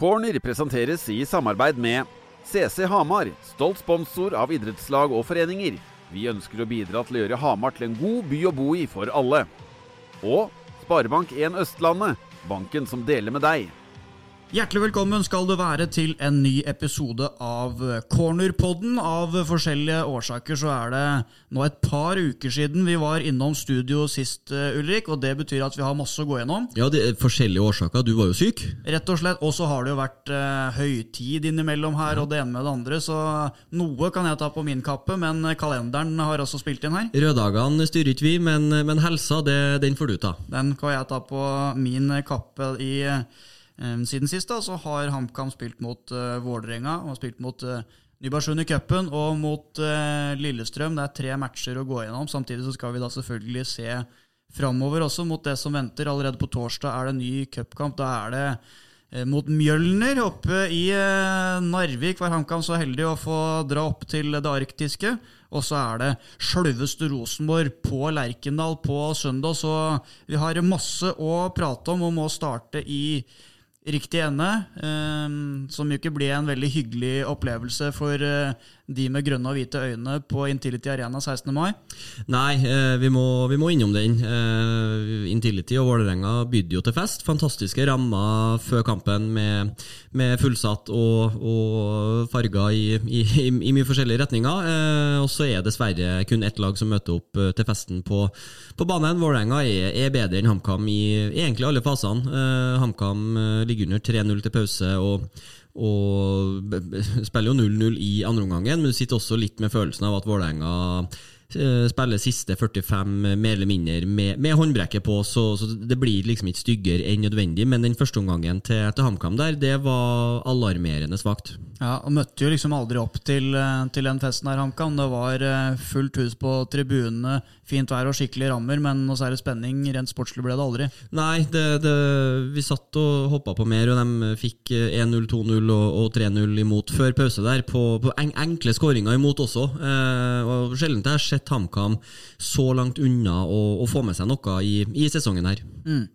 Corner presenteres i samarbeid med CC Hamar, stolt sponsor av idrettslag og foreninger. Vi ønsker å bidra til å gjøre Hamar til en god by å bo i for alle. Og Sparebank1 Østlandet, banken som deler med deg. Hjertelig velkommen skal du være til en ny episode av Cornerpodden. Av forskjellige årsaker så er det nå et par uker siden vi var innom studio sist, eh, Ulrik. Og det betyr at vi har masse å gå gjennom. Ja, det er forskjellige årsaker. Du var jo syk. Rett og slett. Og så har det jo vært uh, høytid innimellom her, og det ene med det andre. Så noe kan jeg ta på min kappe, men kalenderen har også spilt inn her. Røddagene styrer ikke vi, men, men helsa, det, den får du ta. Den kan jeg ta på min kappe i siden sist da, så har HamKam spilt mot uh, Vålerenga og spilt mot uh, Nybergsund i cupen og mot uh, Lillestrøm. Det er tre matcher å gå gjennom. Samtidig så skal vi da selvfølgelig se framover også mot det som venter. Allerede på torsdag er det ny cupkamp. Da er det uh, mot Mjølner oppe i Narvik. Var HamKam så heldig å få dra opp til det arktiske. Og så er det sjølveste Rosenborg på Lerkendal på søndag. Så vi har masse å prate om og må starte i riktig ende, eh, som jo ikke ble en veldig hyggelig opplevelse for eh, de med grønne og hvite øyne på Intility Arena 16. mai? Nei, eh, vi må, vi må innom den. Eh, Intility og Vålerenga bydde jo til fest. Fantastiske rammer før kampen med, med fullsatt og, og farger i, i, i, mye forskjellige retninger. Eh, og så er dessverre kun ett lag som møter opp til festen på, på banen. Vålerenga er, er, bedre enn HamKam i egentlig alle fasene. HamKam ligger under 3-0 til pause. og og spiller jo 0-0 i andre omgangen, men du sitter også litt med følelsen av at Vålerenga spiller siste 45 mer eller mindre med, med håndbrekket på, så, så, det blir liksom ikke styggere enn nødvendig. Men den første omgangen til, til HamKam der, det var alarmerende svakt. Ja, og møtte jo liksom aldri opp til, eh, til den festen her, HamKam. Det var eh, fullt hus på tribunene, fint vær og skikkelige rammer, men noe særlig spenning rent sportslig ble det aldri. Nei, det, det, vi satt og hoppa på mer, og de fikk 1-0, 2-0 og, og 3-0 imot før pause der, på, på enkle skåringer imot også. Eh, og Sjelden jeg har sett sett HamKam så langt unna å, å, få med seg noe i, i sesongen her. Mm.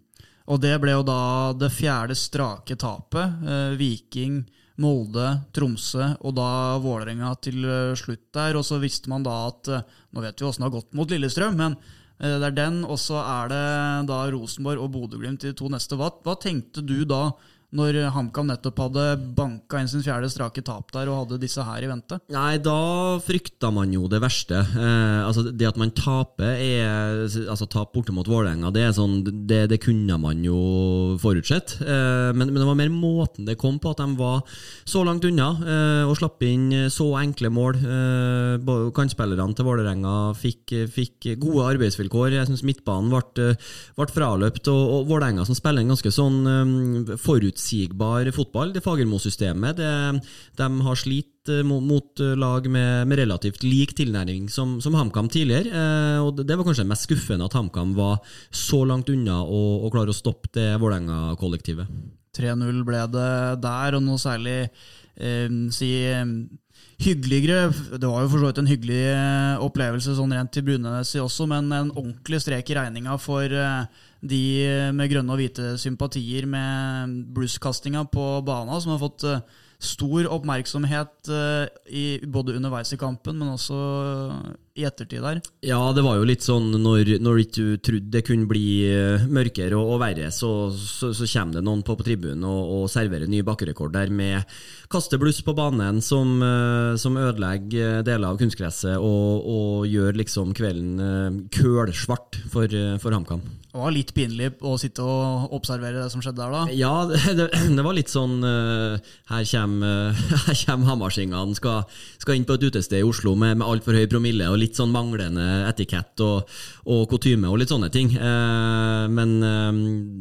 Og det ble jo da det fjerde strake tapet. Eh, Viking, Molde, Tromsø og da Vålerenga til eh, slutt der. Og så visste man da at eh, Nå vet vi åssen det har gått mot Lillestrøm, men eh, det er den, og så er det da Rosenborg og Bodø-Glimt de to neste. Hva, hva tenkte du da? Når HamKam nettopp hadde banka inn sin fjerde strake tap der og hadde disse her i vente? Nei, da frykta man jo det verste. Eh, altså Det at man taper er, altså tap borte mot Vålerenga, det, sånn, det, det, kunne man jo forutsett. Eh, men, men, det var mer måten det kom på, at de var så langt unna eh, og slapp inn så enkle mål. Eh, kantspillerne til Vålerenga fikk, fikk, gode arbeidsvilkår. Jeg syns midtbanen ble, ble fraløpt, og, og Vålerenga som spiller en ganske sånn um, forutsigbar forutsigbar fotball. Det Fagermo-systemet de har slitt eh, mot, eh, lag med, med, relativt lik tilnærming som, som HamKam tidligere. Eh, og Det var kanskje mest skuffende at HamKam var så langt unna å, klare å stoppe det Vålerenga-kollektivet. 3-0 ble det der, og noe særlig eh, si hyggeligere. Det var jo for så vidt en hyggelig opplevelse sånn rent til Brunenes også, men en ordentlig strek i regninga for de med grønne og hvite sympatier med blueskastinga på bana, som har fått eh, stor oppmerksomhet eh, både underveis i kampen, men også i ettertid der. Ja, det var jo litt sånn når, når du ikke trodde det kunne bli eh, mørkere og, og verre, så, så, så, kommer det noen på, på tribunen og, og, serverer ny bakkerekord der med kastebluss på banen som, eh, som ødelegger deler av kunstgresset og, og, gjør liksom kvelden eh, kølsvart for, for HamKam. Det var litt pinlig å sitte og observere det som skjedde der, da? Ja, det, det var litt sånn Her kommer, her kommer Hamarsingene, skal, skal inn på et utested i Oslo med, med altfor høy promille. og litt sånn manglende etikett og, og kutyme og litt sånne ting. Eh, men eh,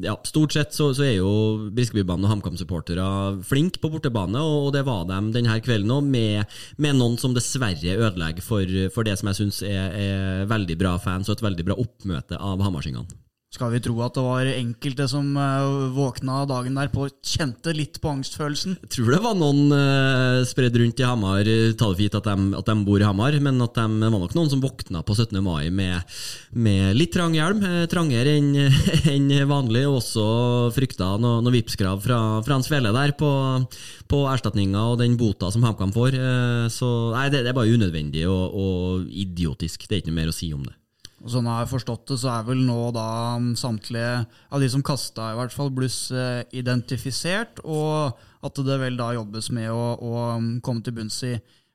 ja, stort sett så, så er jo Briskeby-banen og HamKam-supportere flinke på bortebane, og, det var de denne kvelden òg, med, med, noen som dessverre ødelegger for, for det som jeg syns er, er, veldig bra fans og et veldig bra oppmøte av Hamarsingene. Skal vi tro at det var enkelte som uh, våkna dagen der på kjente litt på angstfølelsen? Jeg tror det var noen uh, spredd rundt i Hamar, ta det for gitt at, at, de bor i Hamar, men at de, var nok noen som våkna på 17. mai med, med litt trang hjelm, eh, trangere enn en vanlig, og også frykta noen noe Vipps-krav fra hans Velle der på, på erstatninga og den bota som HamKam får. Uh, så nei, det, det, er bare unødvendig og, og idiotisk. Det er ikke noe mer å si om det. Og sånn jeg forstått det, så er vel nå da samtlige av de som kasta, i hvert fall, bluss eh, identifisert, og at det vel da jobbes med å, å komme til bunns i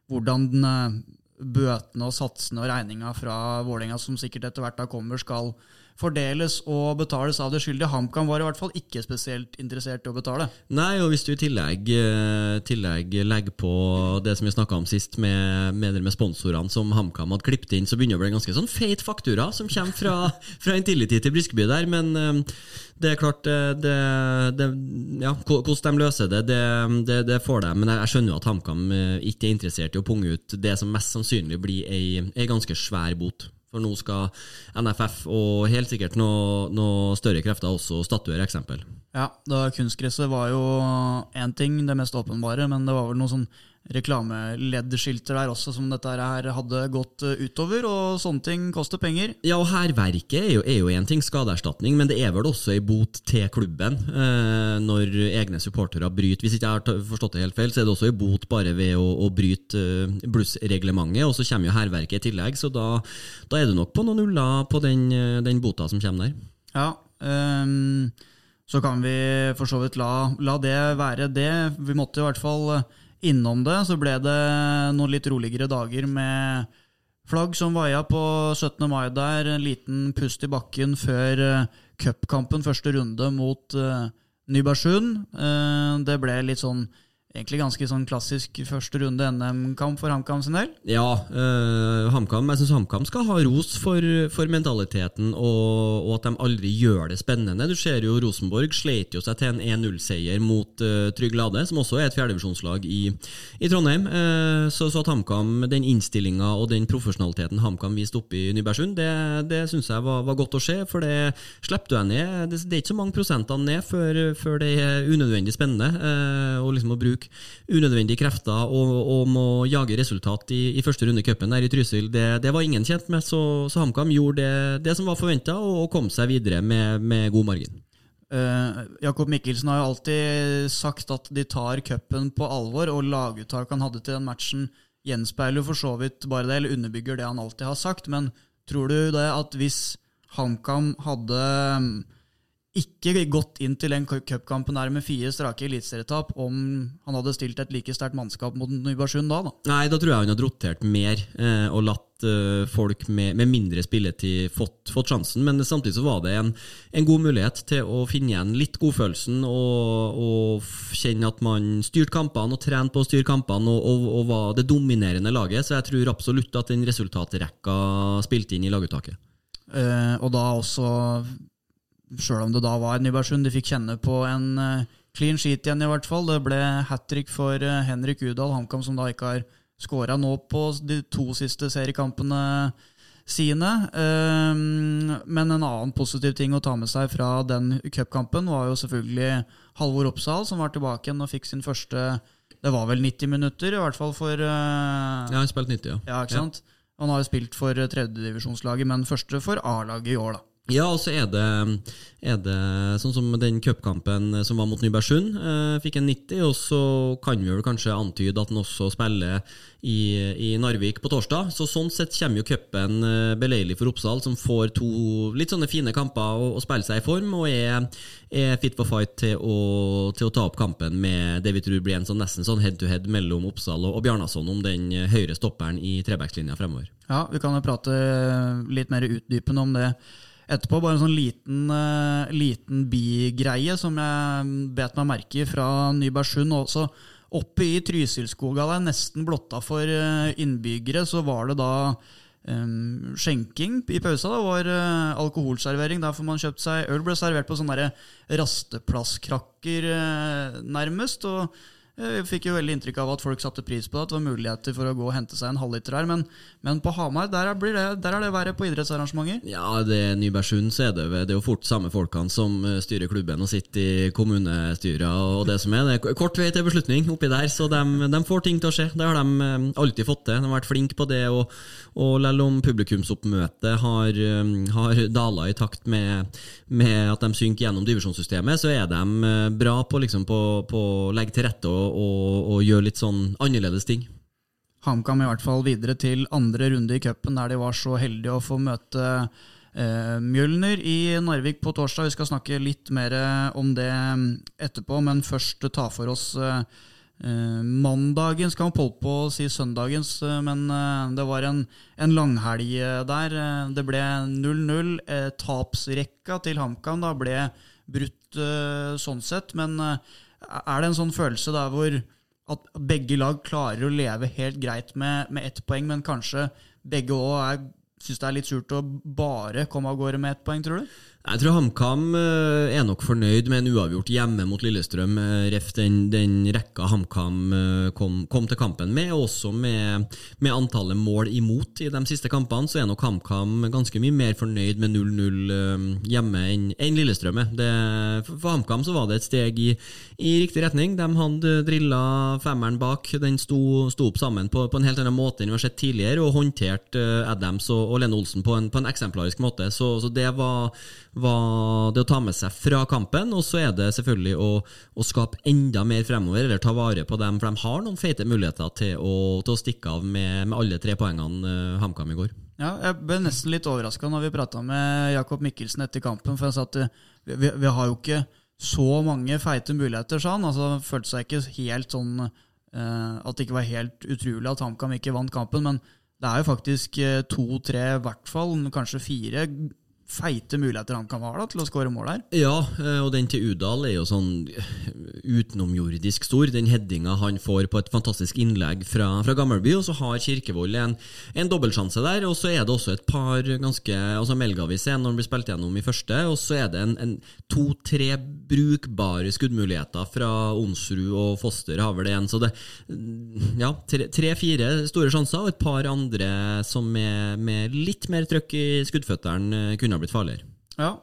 hvordan den, eh, bøtene og satsene og regninga fra Vålerenga, som sikkert etter hvert da kommer, skal fordeles og betales av det skyldige. HamKam var i hvert fall ikke spesielt interessert i å betale. Nei, og hvis du i tillegg, eh, tillegg legger på det som vi snakka om sist, med, med, med sponsorene som HamKam hadde klippet inn, så begynner det å bli en ganske sånn feit faktura som kommer fra, fra Intility til Briskeby der. Men eh, det er klart eh, det, det, ja, Hvordan de løser det, det, det får de. Men jeg skjønner jo at HamKam ikke er interessert i å punge ut det som mest sannsynlig blir ei, ei ganske svær bot. For nå skal NFF og helt sikkert noen noe større krefter også statuere eksempel. Ja, da kunstgresset var jo én ting, det mest åpenbare, men det var vel noen sånn reklameleddskilter der også som dette her hadde gått eh, utover, og sånne ting koster penger. Ja, og hærverket er jo én ting, skadeerstatning, men det er vel også ei bot til klubben eh, når egne supportere bryter Hvis ikke jeg har forstått det helt feil, så er det også ei bot bare ved å, å bryte eh, blussreglementet, og så kommer jo hærverket i tillegg, så da, da, er det nok på noen nuller på den, eh, den bota som kommer der. Ja, um, så kan vi for så vidt la, la det være det. Vi måtte i hvert fall innom det. Så ble det noen litt roligere dager med flagg som vaia på 17. mai der. En liten pust i bakken før uh, cupkampen, første runde mot uh, Nybergsund. Uh, det ble litt sånn egentlig ganske sånn klassisk første runde NM-kamp for HamKam sin del. Ja, uh, HamKam, jeg syns HamKam skal ha ros for, for mentaliteten og, og, at de aldri gjør det spennende. Du ser jo Rosenborg sleit jo seg til en 1-0-seier mot uh, Trygg Lade, som også er et fjerdedivisjonslag i, i Trondheim. Uh, så, så, at HamKam, den innstillinga og den profesjonaliteten HamKam viste oppe i Nybergsund, det, det syns jeg var, var, godt å se. For det slipper du deg ned. Det, det, er ikke så mange prosentene ned før, før det er unødvendig spennende. og liksom å bruke bruke unødvendige krefter og, og må jage resultat i, i første runde i cupen der i Trysil, det, det, var ingen tjent med. Så, så HamKam gjorde det, det, som var forventa, og, og, kom seg videre med, med god margin. Uh, Jakob Mikkelsen har jo alltid sagt at de tar cupen på alvor, og laguttak han hadde til den matchen, gjenspeiler for så vidt bare det, eller underbygger det han alltid har sagt. Men tror du det at hvis HamKam hadde ikke gått inn til den cupkampen der med fire strake eliteserietap om han hadde stilt et like sterkt mannskap mot Nybergsund da, da? Nei, da tror jeg han hadde rotert mer eh, og latt eh, folk med, med, mindre spilletid fått, fått, sjansen. Men samtidig så var det en, en, god mulighet til å finne igjen litt godfølelsen og, og kjenne at man styrte kampene og trente på å styre kampene og, og, og, var det dominerende laget. Så jeg tror absolutt at den resultatrekka spilte inn i laguttaket. Eh, og da også Sjøl om det da var Nybergsund, de fikk kjenne på en uh, clean sheet igjen, i hvert fall. Det ble hat trick for uh, Henrik Udal, HamKam som da ikke har skåra nå på de to siste seriekampene sine. Uh, men en annen positiv ting å ta med seg fra den cupkampen var jo selvfølgelig Halvor Oppsal, som var tilbake igjen og fikk sin første Det var vel 90 minutter, i hvert fall for Ja, han spilte 90, ja. ja ikke sant? Ja. Han har jo spilt for tredjedivisjonslaget, men første for A-laget i år, da. Ja, og så er det, er det sånn som den cupkampen som var mot Nybergsund. Eh, fikk en 90, og så kan vi vel kanskje antyde at han også spiller i, i Narvik på torsdag. Så Sånn sett kommer jo cupen eh, beleilig for Oppsal, som får to litt sånne fine kamper å, å spille seg i form, og er, er fit for fight til å, til å, ta opp kampen med det vi tror blir en sånn nesten sånn head to head mellom Oppsal og, og Bjarnason om den høyre stopperen i trebackslinja fremover. Ja, vi kan jo prate litt mer utdypende om det etterpå. Bare en sånn liten, uh, liten bigreie som jeg bet meg merke i fra Nybergsund. Også oppe i Trysilskoga, der nesten blotta for uh, innbyggere, så var det da um, skjenking i pausa. Det var uh, alkoholservering. Der får man kjøpt seg øl. Ble servert på sånne rasteplasskrakker, nærmest. og Jeg fikk jo veldig inntrykk av at folk satte pris på det, at det var muligheter for å gå og hente seg en halvliter her. Men, men på Hamar, der, det, der er det verre på idrettsarrangementer. Ja, det er Nybergsund så er det, det er jo fort samme folkene som eh, styrer klubben og sitter i kommunestyret og det som er. Det er kort vei til beslutning oppi der, så de, de får ting til å skje. Det har de eh, alltid fått til. De har vært flinke på det. Og, og selv om publikumsoppmøtet har, eh, har dala i takt med, med at de synker gjennom divisjonssystemet, så er de bra på, liksom, på, på å legge til rette og og, og gjøre litt sånn annerledes ting. HamKam i hvert fall videre til andre runde i cupen, der de var så heldige å få møte eh, Mjølner i Narvik på torsdag. Vi skal snakke litt mer om det etterpå, men først ta for oss eh, eh mandagen, skal man holde på å si søndagens, eh, men eh, det var en, en langhelg eh, der. Det ble 0-0. tapsrekka til HamKam ble brutt sånn sett, men er det en sånn følelse da hvor at begge lag klarer å leve helt greit med, med ett poeng, men kanskje begge òg syns det er litt surt å bare komme av gårde med ett poeng, tror du? Jeg tror HamKam eh, er nok fornøyd med en uavgjort hjemme mot Lillestrøm. Eh, ref den, den rekka HamKam eh, kom, kom, til kampen med, og også med, med, antallet mål imot i de siste kampene, så er nok HamKam ganske mye mer fornøyd med 0-0 hjemme enn en Lillestrøm. For HamKam så var det et steg i, i, riktig retning. De hadde drilla femmeren bak, den sto, sto opp sammen på, på, en helt annen måte enn vi har sett tidligere, og håndterte Adams og, og Lene Olsen på en, på en eksemplarisk måte. Så, så det var var det å ta med seg fra kampen. Og så er det selvfølgelig å, å, skape enda mer fremover, eller ta vare på dem. For de har noen feite muligheter til å, til å stikke av med, med, alle tre poengene uh, HamKam i går. Ja, jeg ble nesten litt overraska når vi prata med Jakob Mikkelsen etter kampen. For han sa at vi, vi, vi, har jo ikke så mange feite muligheter, sa han. Altså, han følte seg ikke helt sånn uh, At det ikke var helt utrolig at HamKam ikke vant kampen. men det er jo faktisk to-tre, i hvert fall, kanskje fire feite muligheter han kan ha da, til å skåre mål her. Ja, eh, og den til Udal er jo sånn utenomjordisk stor. Den headinga han får på et fantastisk innlegg fra, fra Gammelby. Og så har Kirkevold en, en dobbeltsjanse der. Og så er det også et par ganske altså Melgavis er når han blir spilt gjennom i første. Og så er det en, en to-tre brukbare skuddmuligheter fra Onsrud og Foster har vel det en. Så det ja, tre-fire store sjanser, og et par andre som er med litt mer trøkk i skuddføttene kunne ha blitt farligere. Ja,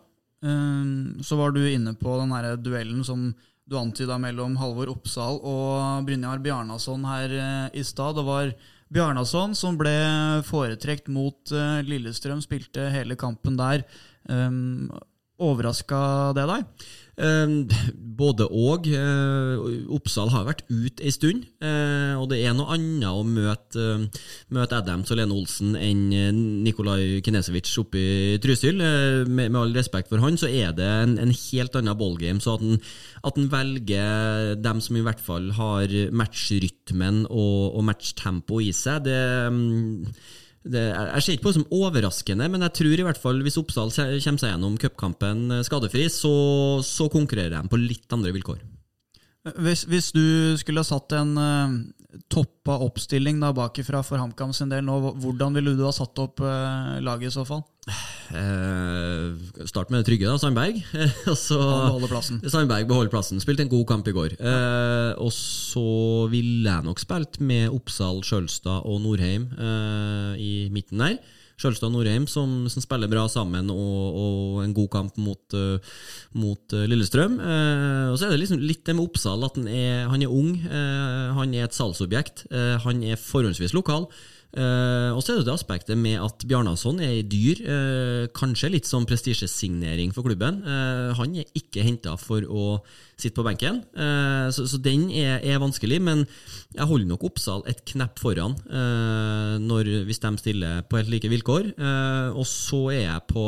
um, så var du inne på den her duellen som du antyda mellom Halvor Oppsal og Brynjar Bjarnason her uh, i stad. Det var Bjarnason som ble foretrekt mot uh, Lillestrøm, spilte hele kampen der. Um, Overraska det deg? Ehm, både og. Eh, Oppsal har vært ute ei stund, eh, og det er noe annet å møte, eh, møte Adams og Lene Olsen enn Nikolaj Kinesevic oppe i Trysil. Med, med, all respekt for han, så er det en, en helt annen ballgame. Så at han velger dem som i hvert fall har matchrytmen og, og matchtempo i seg, det mm, det, jeg ser ikke på det som overraskende, men jeg tror i hvert fall hvis Oppsal kommer seg gjennom cupkampen eh, skadefri, så, så, konkurrerer de på litt andre vilkår. Hvis, hvis du skulle ha satt en uh, toppa oppstilling da bakifra for HamKam sin del nå, hvordan ville du ha satt opp uh, laget i så fall? Eh, start med det trygge, da. Sandberg. plassen. Sandberg beholder plassen. Spilte en god kamp i går. Eh, og så ville jeg nok spilt med Oppsal, Skjølstad og Norheim eh, i midten der. Skjølstad Norheim som, som, spiller bra sammen, og, og en god kamp mot, uh, mot uh, Lillestrøm. Uh, og så er det liksom litt det med Oppsal, at han er, han er ung. han er et salgsobjekt. han er forholdsvis lokal. Uh, og så er det det aspektet med at Bjarnason er dyr. Uh, kanskje litt som prestisjesignering for klubben. Uh, han er ikke henta for å sitte på benken, så, så, den er, er, vanskelig. Men jeg holder nok Oppsal et knepp foran når, hvis de stiller på helt like vilkår. og så er jeg på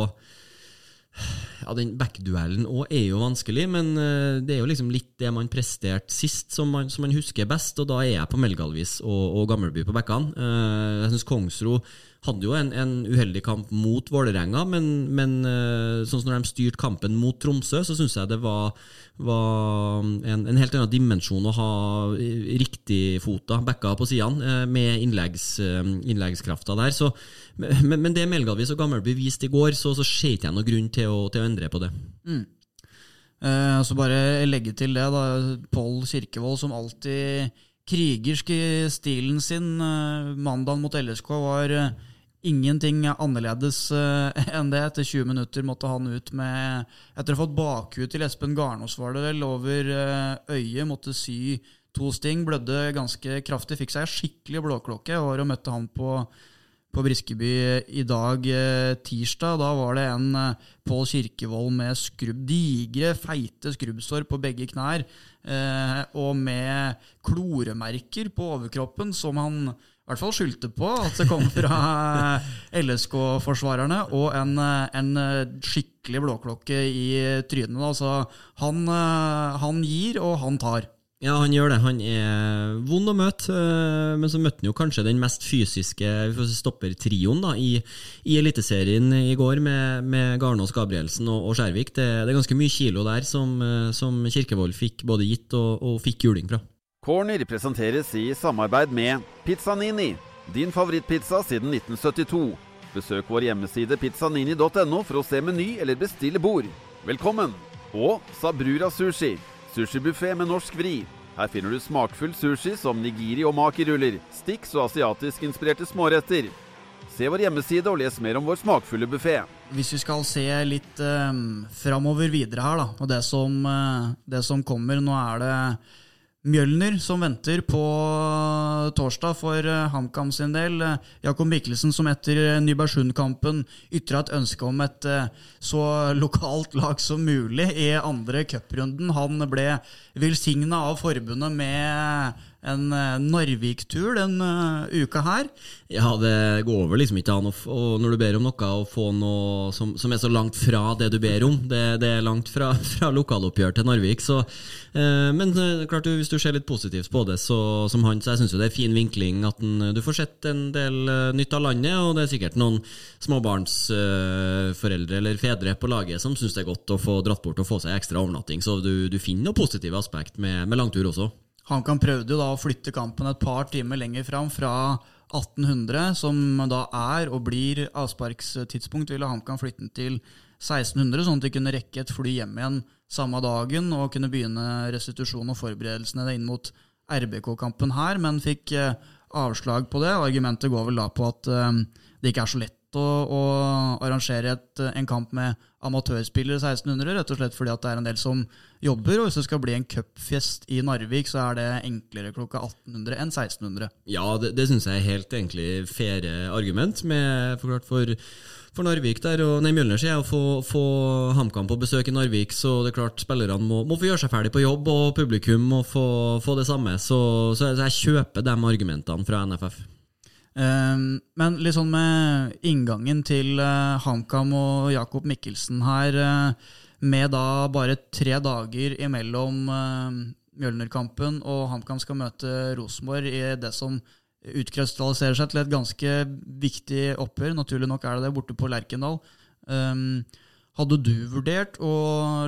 ja, Den backduellen òg er jo vanskelig, men uh, det er jo liksom litt det man presterte sist, som man, som man, husker best. Og da er jeg på Melgalvis og, og Gammelby på bekkene. Uh, jeg syns Kongsro hadde jo en, en, uheldig kamp mot Vålerenga, men, men uh, sånn som når de styrte kampen mot Tromsø, så syns jeg det var, var en, en, helt annen dimensjon å ha riktigfota backa på sidene, med innleggs, innleggskrafta der. Så, men, men, det Melgalvis og Gammelby viste i går, så, så ser jeg ikke noen grunn til å, til å, endre på det. Mm. Eh, så bare legge til det, da. Pål Kirkevold som alltid krigersk i stilen sin. Eh, mandagen mot LSK var eh, ingenting annerledes eh, enn det. Etter 20 minutter måtte han ut med Etter å ha fått bakhud til Espen Garnås, var det vel, over eh, øyet. Måtte sy to sting. Blødde ganske kraftig. Fikk seg skikkelig blåklokke. Og møtte han på på Briskeby i dag, eh, tirsdag. Da var det en eh, Pål Kirkevold med skrubb, digre, feite skrubbsår på begge knær. Eh, og med kloremerker på overkroppen som han i hvert fall skyldte på at det kom fra LSK-forsvarerne, og en, en, skikkelig blåklokke i trynet. Altså, han, han gir, og han tar. Ja, han gjør det. Han er vond å møte, eh, men så møtte han jo kanskje den mest fysiske stoppertrioen i, i Eliteserien i går, med, med Garnås, Gabrielsen og, og Skjærvik. Det, det, er ganske mye kilo der som, eh, som Kirkevold fikk både gitt og, og fikk juling fra. Corner presenteres i samarbeid med Pizzanini, din favorittpizza siden 1972. Besøk vår hjemmeside pizzanini.no for å se meny eller bestille bord. Velkommen! Og Sabrura Sushi Sushibuffé med norsk vri. Her finner du smakfull sushi som nigiri og makiruller, sticks og asiatisk-inspirerte småretter. Se vår hjemmeside og les mer om vår smakfulle buffé. Hvis vi skal se litt eh, framover videre her, da, og det som, eh, det som kommer Nå er det Mjølner som venter på torsdag for eh, HamKam sin del. Eh, Jakob Mikkelsen som etter eh, Nybergsund-kampen ytra et ønske om et så lokalt lag som mulig i andre cuprunden. Han ble velsigna av forbundet med en uh, Narvik-tur den uh, uka her. Ja, det går vel liksom ikke an. Og når du ber om noe, å få noe som, som, er så langt fra det du ber om Det, det er langt fra, fra lokaloppgjør til Narvik. Så, eh, men klart hvis du ser litt positivt på det, så, som han, så jeg syns det er fin vinkling at den, du får sett en del nytt av landet. Og det er sikkert noen småbarnsforeldre eller fedre på laget som syns det er godt å få dratt bort og få seg ekstra overnatting. Så du, du finner noe positive aspekt med, med langtur også. HamKam prøvde jo da å flytte kampen et par timer lenger fram, fra 1800, som da er og blir avsparkstidspunkt, ville HamKam flytte den til 1600, sånn at de kunne rekke et fly hjem igjen samme dagen og kunne begynne restitusjon og forberedelsene inn mot RBK-kampen her, men fikk eh, avslag på det. Argumentet går vel da på at eh, det ikke er så lett å, å arrangere et, en kamp med amatørspillere 1600, rett og slett fordi det er en del som jobber. Og hvis det skal bli en cupfest i Narvik, så er det enklere klokka 1800 enn 1600. Ja, det, det syns jeg er helt egentlig faire argument. Med, for, for, for Narvik der, og nei, Mjølner sier å få, få HamKam på besøk i Narvik, så det er klart spillerne må, må, få gjøre seg ferdig på jobb, og publikum må få, få det samme. Så så jeg kjøper de argumentene fra NFF. Ehm, men litt sånn med inngangen til uh, HamKam og Jakob Mikkelsen her, uh, med da bare tre dager imellom uh, Mjølnerkampen og HamKam skal møte Rosenborg i det som utkrystalliserer seg til et ganske viktig oppgjør. Naturlig nok er det det borte på Lerkendal. Um, hadde du vurdert å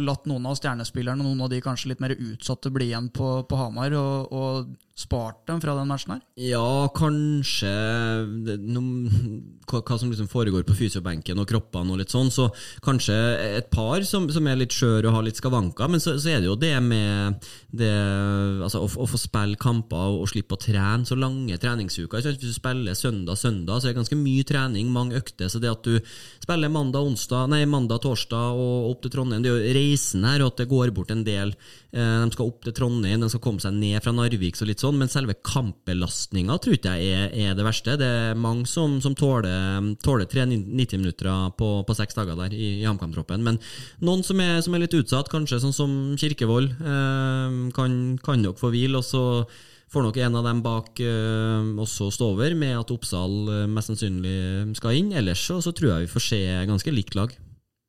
latt noen av stjernespillerne, noen av de kanskje litt mer utsatte, bli igjen på, på Hamar, og, og, spart dem fra den matchen her? Ja, kanskje det, no, hva, som liksom foregår på fysiobenken og kroppene og litt sånn, så kanskje et par som, som er litt skjøre og har litt skavanker, men så, så, er det jo det med det, altså, å, å, få spille kamper og, og, slippe å trene så lange treningsuker. Hvis du spiller søndag-søndag, så er det ganske mye trening, mange økter. Så det at du spiller mandag, onsdag, nei, mandag, torsdag og opp til Trondheim. Det er jo reisen her, og at det går bort en del. Eh, de skal opp til Trondheim, de skal komme seg ned fra Narvik og litt sånn, men selve kampbelastninga tror ikke jeg er, er, det verste. Det er mange som, som tåler, tåler tre 90 minutter på, på seks dager der i, i HamKam-troppen. Men noen som er, som er, litt utsatt, kanskje sånn som Kirkevold, eh, kan, kan nok få hvile. og så får nok en av dem bak uh, også stå over, med at Oppsal uh, mest sannsynlig skal inn. Ellers så, så tror jeg vi får se ganske likt lag.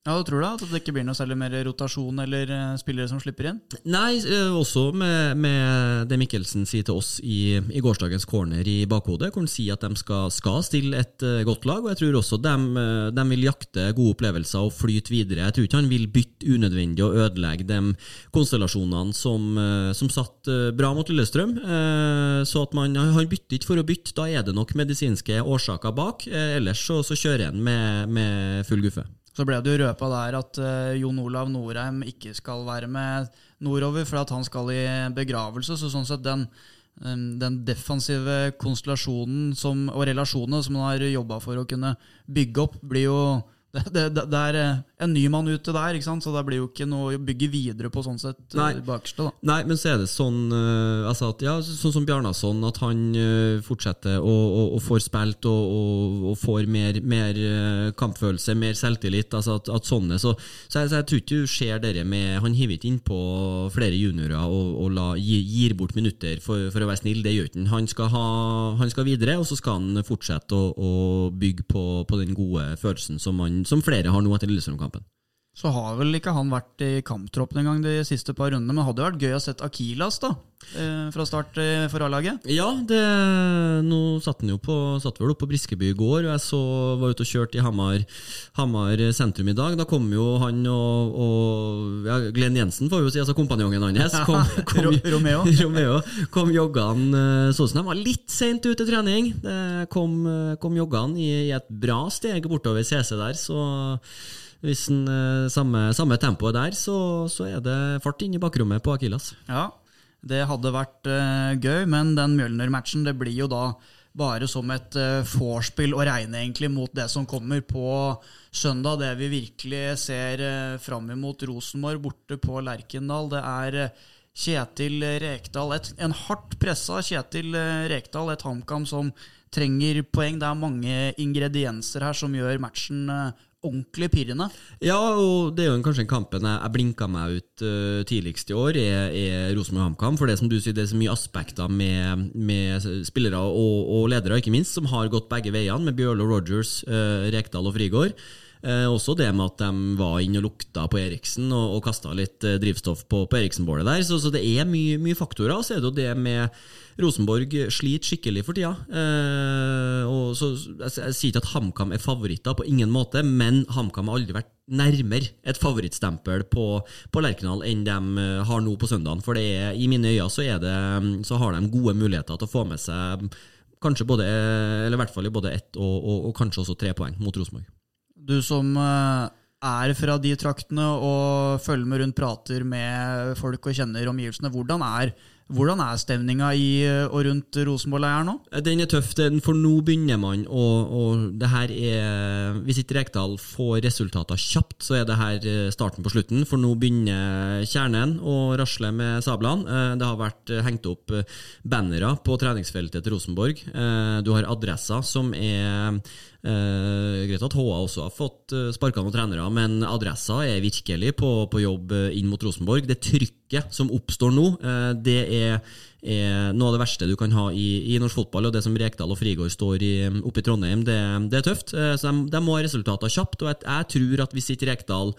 Ja, du tror da At det ikke blir noe særlig mer rotasjon eller uh, spillere som slipper inn? Nei, uh, også med, med, det Mikkelsen sier til oss i, i gårsdagens corner i bakhodet, hvor han sier at de skal, skal stille et uh, godt lag. og Jeg tror også de, de, vil jakte gode opplevelser og flyte videre. Jeg tror ikke han vil bytte unødvendig og ødelegge de konstellasjonene som, som satt bra mot Lillestrøm. Så at man, Han bytter ikke for å bytte, da er det nok medisinske årsaker bak. Ellers så, så kjører han med, med full guffe. Så ble det jo røpa der at uh, Jon Olav Norheim ikke skal være med nordover, for at han skal i begravelse. Så sånn sett den, um, den defensive konstellasjonen som, og relasjonene som han har jobba for å kunne bygge opp, blir jo det, det, det er eh, en ny mann ute der, ikke sant? så det blir jo ikke noe å bygge videre på sånn sett eh, Nei. bakerste. da. Nei, men så er det sånn eh, altså at, ja, sånn som Bjarnason, at han eh, fortsetter å, å, å får spilt og, og, og får mer, mer kampfølelse, mer selvtillit. altså at, at sånne, så, så, jeg, så jeg tror ikke du ser dere med Han hiver ikke innpå flere juniorer og, og la, gir, gir bort minutter for, for å være snill. Det gjør ikke han. Han skal, ha, han skal videre, og så skal han fortsette å, å bygge på, på den gode følelsen som, han, som flere har nå etter Lillestrøm-kampen. Så har vel ikke han vært i kamptroppen engang de siste par rundene, men hadde jo vært gøy å sett Akilas da, eh, fra start eh, for A-laget. Ja, det, nå satt han jo på, satt vel oppe på Briskeby i går, og jeg så, var ute og kjørte i Hamar, Hamar sentrum i dag. Da kom jo han og, og ja, Glenn Jensen, får vi jo si, altså kompanjongen hans, kom, kom, Ro- Romeo. Romeo kom joggende sånn så som de var litt seint ute til trening. Det kom, eh, kom joggende i, i et bra steg bortover CC der, så hvis en eh, samme, samme tempoet der, så, så er det fart inn i bakrommet på Akilas. Ja, det hadde vært uh, gøy, men den Mjølner-matchen det blir jo da bare som et uh, å regne egentlig mot det som kommer på søndag. Det vi virkelig ser uh, fram imot Rosenborg borte på Lerkendal, det er uh, Kjetil Rekdal. Et, en hardt pressa Kjetil Rekdal, et HamKam som trenger poeng. Det er mange ingredienser her som gjør matchen ordentlig pirrende. Ja, og det er jo kanskje en kampen jeg, jeg blinka meg ut uh, tidligst i år, er, er Rosenborg-HamKam. For det som du sier, det er så mye aspekter med, med spillere og, og ledere, ikke minst, som har gått begge veiene, med Bjørlo, Rogers, uh, Rekdal og Frigård. Eh, også det med at de var inne og lukta på Eriksen og, og kasta litt eh, drivstoff på, på Eriksen-bålet der. Så, så det er mye, mye faktorer. Og så er det jo det med Rosenborg sliter skikkelig for tida. Eh, og så, jeg, jeg sier ikke at HamKam er favoritter, på ingen måte, men HamKam har aldri vært nærmere et favorittstempel på, på Lerkendal enn de eh, har nå på søndagen. For er, i mine øyne så, det, så har de gode muligheter til å få med seg kanskje både, eller i hvert fall både ett og, og, og kanskje også tre poeng mot Rosenborg. Du som eh, er fra de traktene og følger med rundt, prater med folk og kjenner omgivelsene. Hvordan er, hvordan er stemninga i eh, og rundt Rosenborg-leiren nå? Den er tøff, for nå begynner man Og, og det her er Hvis ikke Rekdal får resultater kjapt, så er det her eh, starten på slutten. For nå begynner kjernen å rasle med sablene. Eh, Det har vært hengt opp bannere på treningsfeltet til Rosenborg. Du har adresser som er Eh, greit at HA også har fått sparka noen trenere, men adressa er virkelig på, på jobb inn mot Rosenborg. Det trykket som oppstår nå, eh, det er, er noe av det verste du kan ha i, i norsk fotball. Og det som Rekdal og Frigård står i, oppe i Trondheim, det, det er tøft. Eh, så de, de må ha resultater kjapt. Og jeg, jeg tror at hvis ikke Rekdal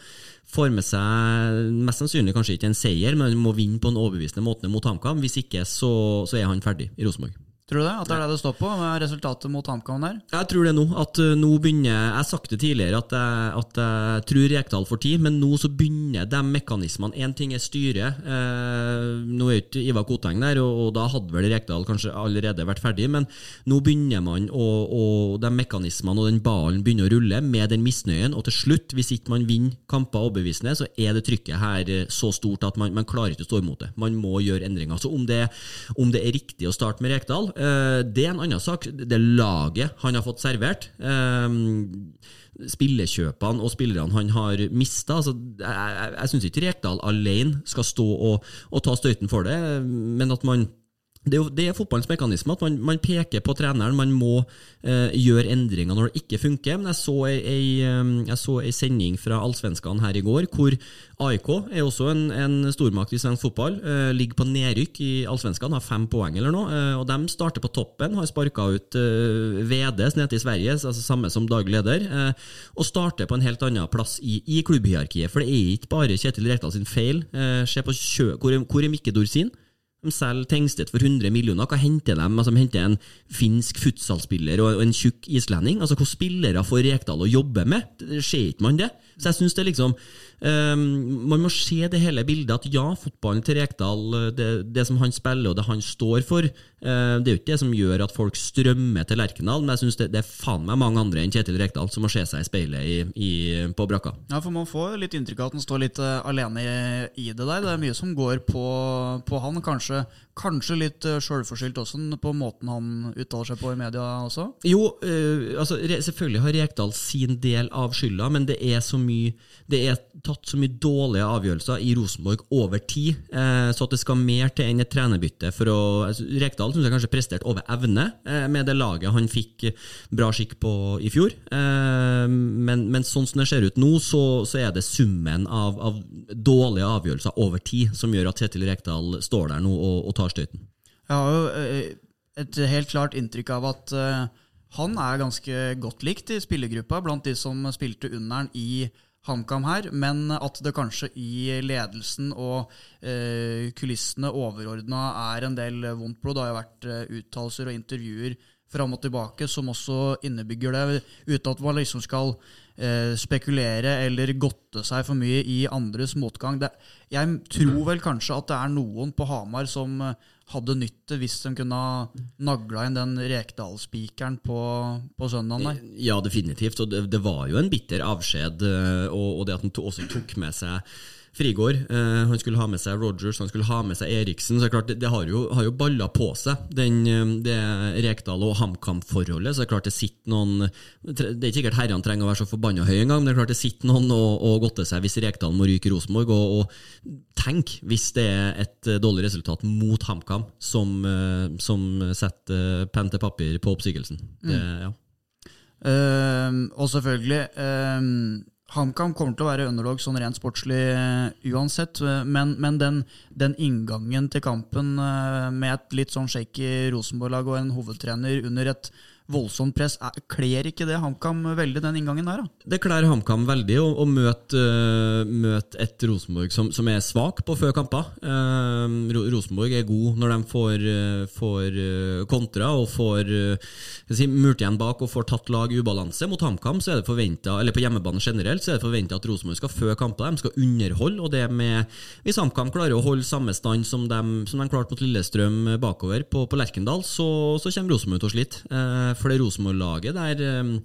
får med seg mest sannsynlig kanskje ikke en seier, men må vinne på en overbevisende måte mot HamKam, hvis ikke så, så er han ferdig i Rosenborg. Tror du det? At det er det det står på, med resultatet mot HamKam der? Jeg tror det nå. At uh, nå begynner Jeg har sagt det tidligere at jeg, at jeg tror Rekdal får tid, men nå så begynner de mekanismene. Én ting er styret. Eh, nå er jo ikke Ivar Koteng der, og, og da hadde vel Rekdal kanskje allerede vært ferdig, men nå begynner man å, og de mekanismene og den ballen begynner å rulle med den misnøyen, og til slutt, hvis ikke man vinner kamper overbevisende, så er det trykket her eh, så stort at man, man klarer ikke å stå imot det. Man må gjøre endringer. Så om det, om det er riktig å starte med Rekdal, eh, det er en annen sak. Det laget han har fått servert eh, Spillekjøpene og spillerne han har mista altså, jeg, jeg syns ikke Rekdal alene skal stå og, og ta støyten for det, men at man det er, jo, det er fotballens mekanisme at man, man, peker på treneren. Man må eh, gjøre endringer når det ikke funker. Men jeg så ei, ei, jeg så ei sending fra Allsvenskene her i går, hvor AIK er også en, en stormakt i svensk fotball. Eh, ligger på nedrykk i Allsvenskene, har fem poeng eller noe. Eh, og De starter på toppen, har sparka ut eh, Vedes nede i Sverige, altså samme som daglig leder, eh, og starter på en helt annen plass i, i klubbhierarkiet. For det er ikke bare Kjetil Rekdal sin feil. Eh, se på kjø, hvor, hvor er Mikke Dorsin? De selger Tengstedt for 100 millioner. Hva henter de? Altså, de henter en finsk futsalspiller og en tjukk islending. Altså, Hvilke spillere får Rekdal å jobbe med? Ser ikke man det? Så jeg synes det liksom um, Man må se det hele bildet. At ja, fotballen til Rekdal, det, det som han spiller og det han står for, uh, det er jo ikke det som gjør at folk strømmer til Lerkendal, men jeg synes det, det, er faen meg mange andre enn Kjetil Rekdal som må se seg i speilet i, i, på brakka. Ja, for man får litt inntrykk av at han står litt uh, alene i, i, det der. Det er mye som går på, på han. Kanskje, kanskje litt uh, sjølforskyldt også, på måten han uttaler seg på i media også? Jo, altså selvfølgelig har Rekdal sin del av skylda, men det er så mye Det er tatt så mye dårlige avgjørelser i Rosenborg over tid, eh, så at det skal mer til enn et trenerbytte for å altså, Rekdal syns jeg kanskje presterte over evne eh, med det laget han fikk bra skikk på i fjor. Eh, men, men, sånn som det ser ut nå, så, så er det summen av, av, dårlige avgjørelser over tid som gjør at Kjetil Rekdal står der nå og, og tar støyten. Jeg har jo eh, et helt klart inntrykk av at uh han er ganske godt likt i spillergruppa blant de som spilte under'n i HamKam her, men at det kanskje i ledelsen og eh, kulissene overordna er en del vondt blod. Det har jo vært eh, uttalelser og intervjuer fram og tilbake som også innebygger det, uten at man liksom skal eh, spekulere eller godte seg for mye i andres motgang. Det, jeg tror vel kanskje at det er noen på Hamar som eh, hadde nytt det hvis de kunne ha nagla inn den Rekdal-spikeren på, på søndagen der. Ja, definitivt. Og det, det var jo en bitter avskjed, eh, og, og det at han også tok med seg Frigård. Eh, han skulle ha med seg Rogers, han skulle ha med seg Eriksen. så det, er klart, det, det har, jo, har jo balla på seg, den, eh, det Rekdal og HamKam-forholdet. så Det er klart det sitter noen Det er ikke sikkert herrene trenger å være så forbanna høye engang, men det er klart det sitter noen og, og godter seg hvis Rekdal må ryke Rosenborg. Og, og, tenk hvis det er et dårlig resultat mot HamKam som, eh, som setter penn til papir på oppsigelsen. Det, mm. ja. Uh, og selvfølgelig uh, HamKam kommer til å være underdog sånn rent sportslig uh, uansett, uh, men, men den, den, inngangen til kampen uh, med et litt sånn shaky Rosenborg-lag og en hovedtrener under et voldsomt press. Kler ikke det HamKam veldig, den inngangen der? da? Det kler HamKam veldig å, å møte, uh, møte, et Rosenborg som, som, er svak på før kamper. Uh, Rosenborg er god når de får, uh, får kontra og får si, murt igjen bak og får tatt lag i ubalanse. Mot HamKam så er det forventa, eller på hjemmebane generelt, så er det forventa at Rosenborg skal før kamper. De skal underholde, og det med Hvis HamKam klarer å holde samme stand som de, som de klarte mot Lillestrøm bakover på, på Lerkendal, så, så kommer Rosenborg til å slite. For det Rosenborg-laget der um,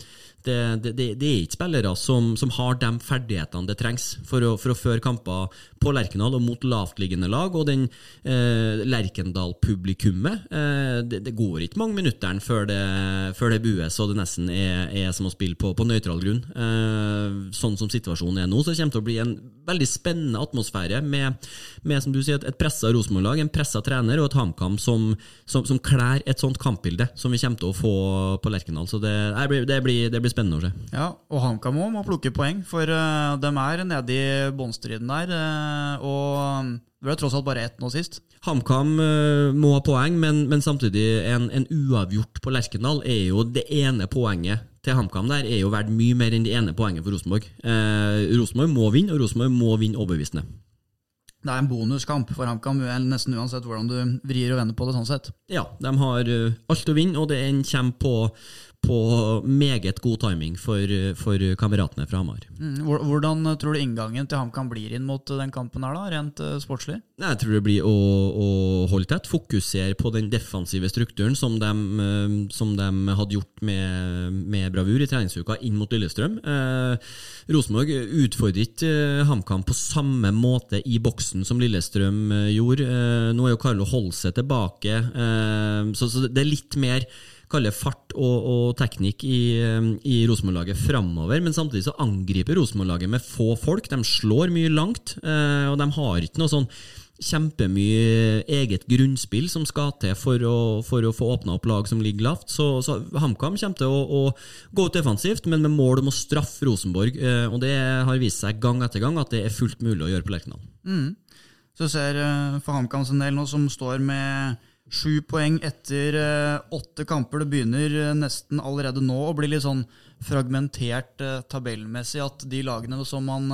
det, det, det, det, er ikke spillere som, som, har de ferdighetene det trengs for å, for å føre kamper på Lerkendal og mot lavtliggende lag. Og den eh, Lerkendal-publikummet eh, det, går ikke mange minuttene før det, før det bues og det nesten er, er som å spille på, på nøytral grunn. Eh, sånn som situasjonen er nå, så kommer det til å bli en veldig spennende atmosfære med, med som du sier, et pressa Rosenborg-lag, en pressa trener og et HamKam som, som, som klær et sånt kampbilde som vi kommer til å få på Lerkendal. Så det, det, blir, det blir spennende å se. Ja, og HamKam òg må plukke poeng, for uh, de er nede i bunnstriden der. Uh, og det ble tross alt bare ett nå sist. HamKam uh, må ha poeng, men, men samtidig en, en, uavgjort på Lerkendal er jo det ene poenget til HamKam der er jo verdt mye mer enn det ene poenget for Rosenborg. Rosenborg må vinne, og Rosenborg må vinne overbevisende. Det er en bonuskamp for HamKam, nesten uansett hvordan du vrir og vender på det. sånn sett. Ja, de har alt å vinne, og det kommer på på meget god timing for, for kameratene fra Hamar. Mm, hvordan tror du inngangen til HamKam blir inn mot den kampen her, da, rent uh, sportslig? Jeg tror det blir å, å holde tett, fokusere på den defensive strukturen som de, uh, som de hadde gjort med, med, bravur i treningsuka inn mot Lillestrøm. Eh, Rosenborg utfordrer ikke HamKam på samme måte i boksen som Lillestrøm gjorde. nå er jo Carlo Holse tilbake, så, så det er litt mer kalle fart og, og teknikk i, i Rosenborg-laget framover. Men samtidig så angriper Rosenborg-laget med få folk. De slår mye langt, eh, og de har ikke noe sånn kjempemye eget grunnspill som skal til for å, for å få åpna opp lag som ligger lavt. Så, så HamKam kommer til å, å, gå ut defensivt, men med mål om å straffe Rosenborg. Eh, og det har vist seg gang etter gang at det er fullt mulig å gjøre på Lerkendal. Mm. Så ser uh, for HamKam sin del nå som står med Sju poeng etter uh, åtte kamper. Det begynner uh, nesten allerede nå å bli litt sånn fragmentert uh, tabellmessig. At de lagene som man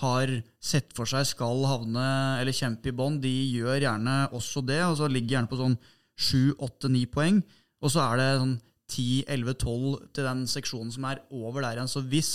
har sett for seg skal havne eller kjempe i bånn, de gjør gjerne også det. Og så ligger gjerne på sånn sju, åtte, ni poeng. Og så er det sånn 10, 11, 12 til den seksjonen som er over der igjen. Så hvis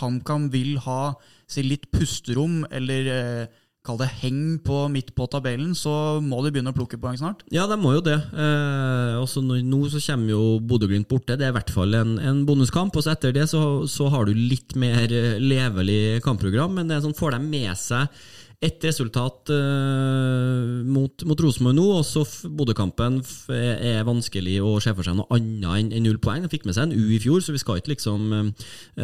HamKam vil ha si, litt pusterom, eller eh, kall det heng på midt på tabellen, så må de begynne å plukke poeng snart. Ja, de må jo det. Eh, også nå, nå så kommer jo Bodø-Glimt borte. Det er i hvert fall en, en bonuskamp. Og så etter det så, så har du litt mer eh, levelig kampprogram, men det er sånn, får de med seg ett resultat uh, mot, mot Rosenborg nå, og så Bodø-kampen er, vanskelig å se for seg noe annet enn en null poeng. De fikk med seg en U i fjor, så vi skal ikke liksom uh,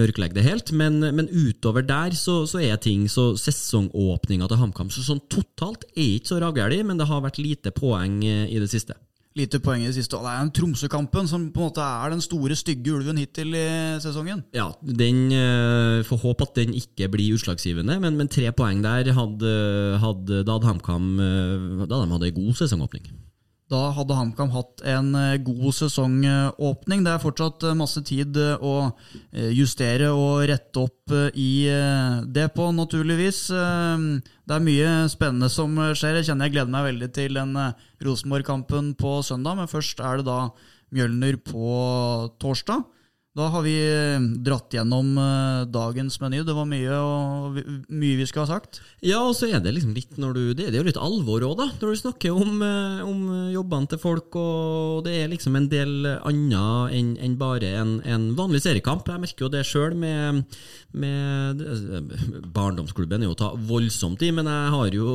mørklegge det helt. Men, men utover der så, så, er ting så Sesongåpninga til HamKam så sånn totalt er ikke så ravgæli, men det har vært lite poeng eh, i det siste lite poeng i det siste. Og det er en Tromsø-kampen som på en måte er den store, stygge ulven hittil i sesongen. Ja, den uh, får håpe at den ikke blir utslagsgivende, men, men tre poeng der hadde, hadde, da hadde HamKam da hadde ei god sesongåpning. Da hadde HamKam hatt en eh, god sesongåpning. Det er fortsatt eh, masse tid eh, å justere og rette opp i det på, naturligvis. Det er mye spennende som skjer. Jeg kjenner jeg gleder meg veldig til den Rosenborg-kampen på søndag, men først er det da Mjølner på torsdag. Da har vi eh, dratt gjennom eh, dagens meny. Det var mye, og, mye vi skulle ha sagt. Ja, og så er det liksom litt når du, det, er jo litt alvor òg, da. Når du snakker om, eh, om, jobbene til folk, og det er liksom en del annet enn en bare en, en, vanlig seriekamp. Jeg merker jo det sjøl med, med, Barndomsklubben er jo ta voldsomt i, men jeg, har jo,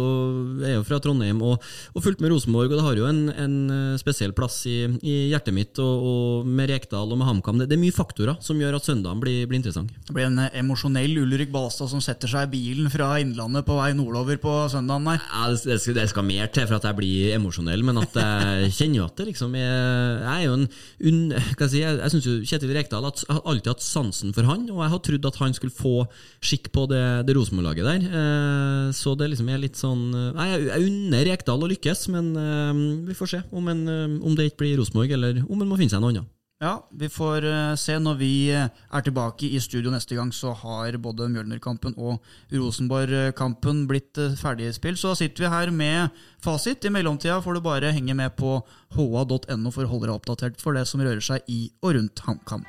jeg er jo fra Trondheim og, og fulgt med Rosenborg, og det har jo en, en spesiell plass i, i hjertet mitt, og, og med Rekdal og med HamKam. Det, det er mye faktorer som gjør at søndagen blir, blir interessant. Det blir en eh, emosjonell Ulrik Balstad som setter seg i bilen fra Innlandet på vei nordover på søndagen der. Ja, det, skal, det skal mer til for at jeg blir emosjonell, men at jeg kjenner jo at det liksom er Jeg er jo en un, jeg, si, jeg, jeg syns jo Kjetil Rekdal har alltid hatt sansen for han, og jeg har trodd at han skulle få skikk på det, det Rosenborg-laget der. Eh, så det liksom er litt sånn Nei, jeg unner Rekdal å lykkes, men eh, vi får se om, en, om det ikke blir Rosenborg, eller om han må finne seg noe annet. Ja, vi får se. Når vi er tilbake i studio neste gang, så har både Mjølner-kampen og Rosenborg-kampen blitt ferdigspilt. Så sitter vi her med fasit. I mellomtida får du bare henge med på ha.no for å holde deg oppdatert for det som rører seg i og rundt HamKam.